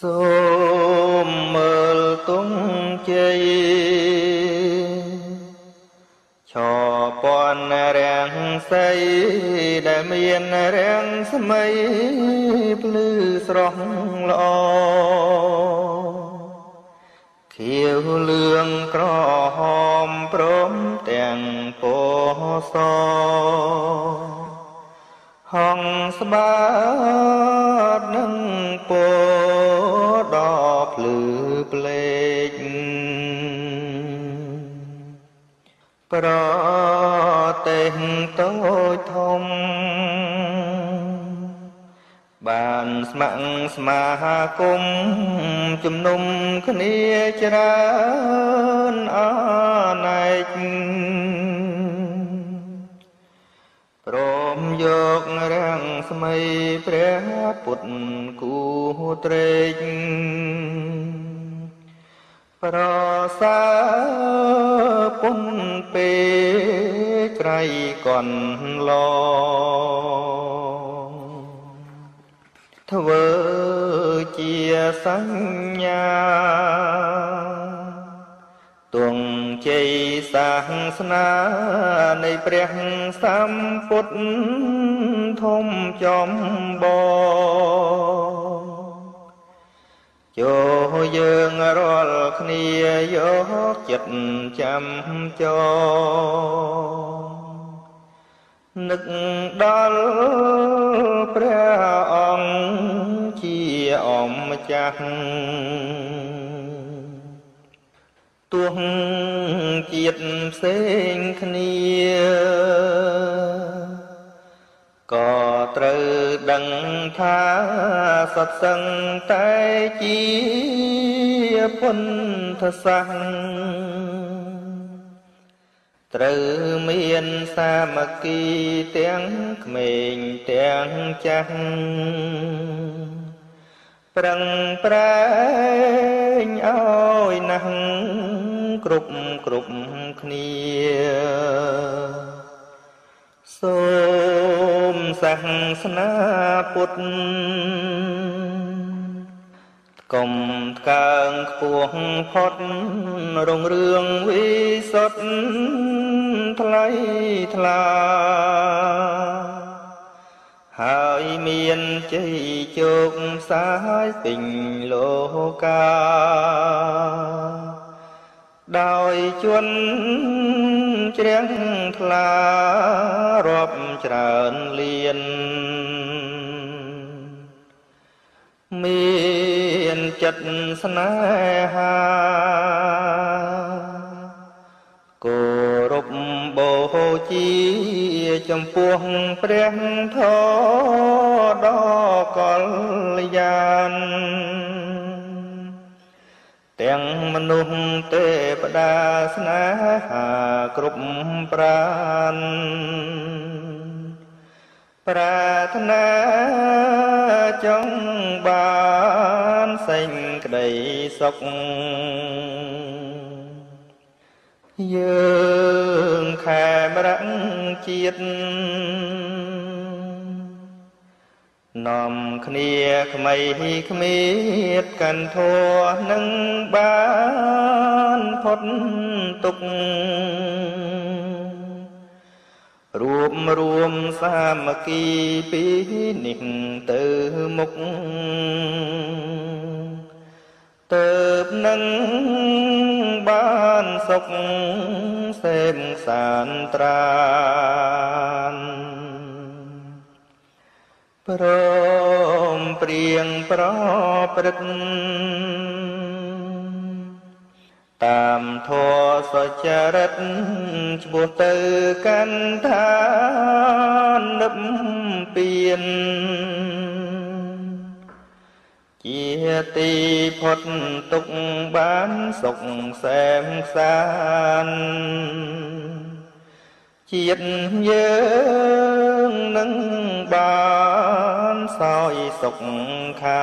សូមមើលទុំជ័យឆពន់រាំងសីដែលមានរាំងស្មៃភ្លឺស្រស់ល្អខៀវលឿងក្រហមព្រមទាំងពណ៌សហងស្បាតនឹងពណ៌ដ៏ ភ្លឺផ្លេកប្រទេសតូចធំ បានស្ម័គ្រស្មាគមជំនុំគ្នាច្រើនអណែកព្រមយករាំងស្មីព្រះពុទ្ធគូត្រេក ប្រសាពុនពេក្រៃកន់ឡធ្វើជាសញ្ញាទងជ័យសាសនានៃព្រះសម្ពុទ្ធធំចំបង ចូលយើងរាល់គ្នាយកចិត្តចាំចងនឹកដល់ព្រះអង្គជាអម្ចាស់ទោះជាតិផ្សេងគ្នាក៏ត្រូវ ដឹងថាសត្វសឹងតែជាពុទ្ធសាសន៍ត្រូវមានសាមគ្គីទាំងក្មេងទាំងចាស់ប្រឹងប្រែងឲ្យណាស់គ្រប់គ្រប់គ្នាសូម សាសនាពុទ្ធកុំថ្កើងខ្ពស់ផុតរុងរឿងវិសុទ្ធថ្លៃថ្លាហើយមានជ័យជោគសាយពេញលោកា ដោយជន់ជ្រះថ្លារាប់ច្រើនលៀនមានចិត្តស្នេហាគោរពបូជាចំពោះព្រះធម៌ដ៏កល្យាន ទាំងមនុស្សទេវតាស្នេហាគ្រប់ប្រានប្រាថ្នាចង់បានសេចក្តីសុខយើងខែមរៈជាតិ នាំគ្នាក្មៃគ្មៀតកាន់ធัวនឹងបានផុតទុក្ខរួមរួមសាមគ្គីពីនេះទៅមុខទៅនឹងបានសុខសេមសានត្រាន ព្រមព្រៀងប្រព្រឹត្តតាមធម៌សច្ចរិតឈ្មោះទៅកាន់ឋាននិព្វានជាទីផុតទុកបានសុខសែមសានជាតិយើងនឹងបាន សោយសុខខា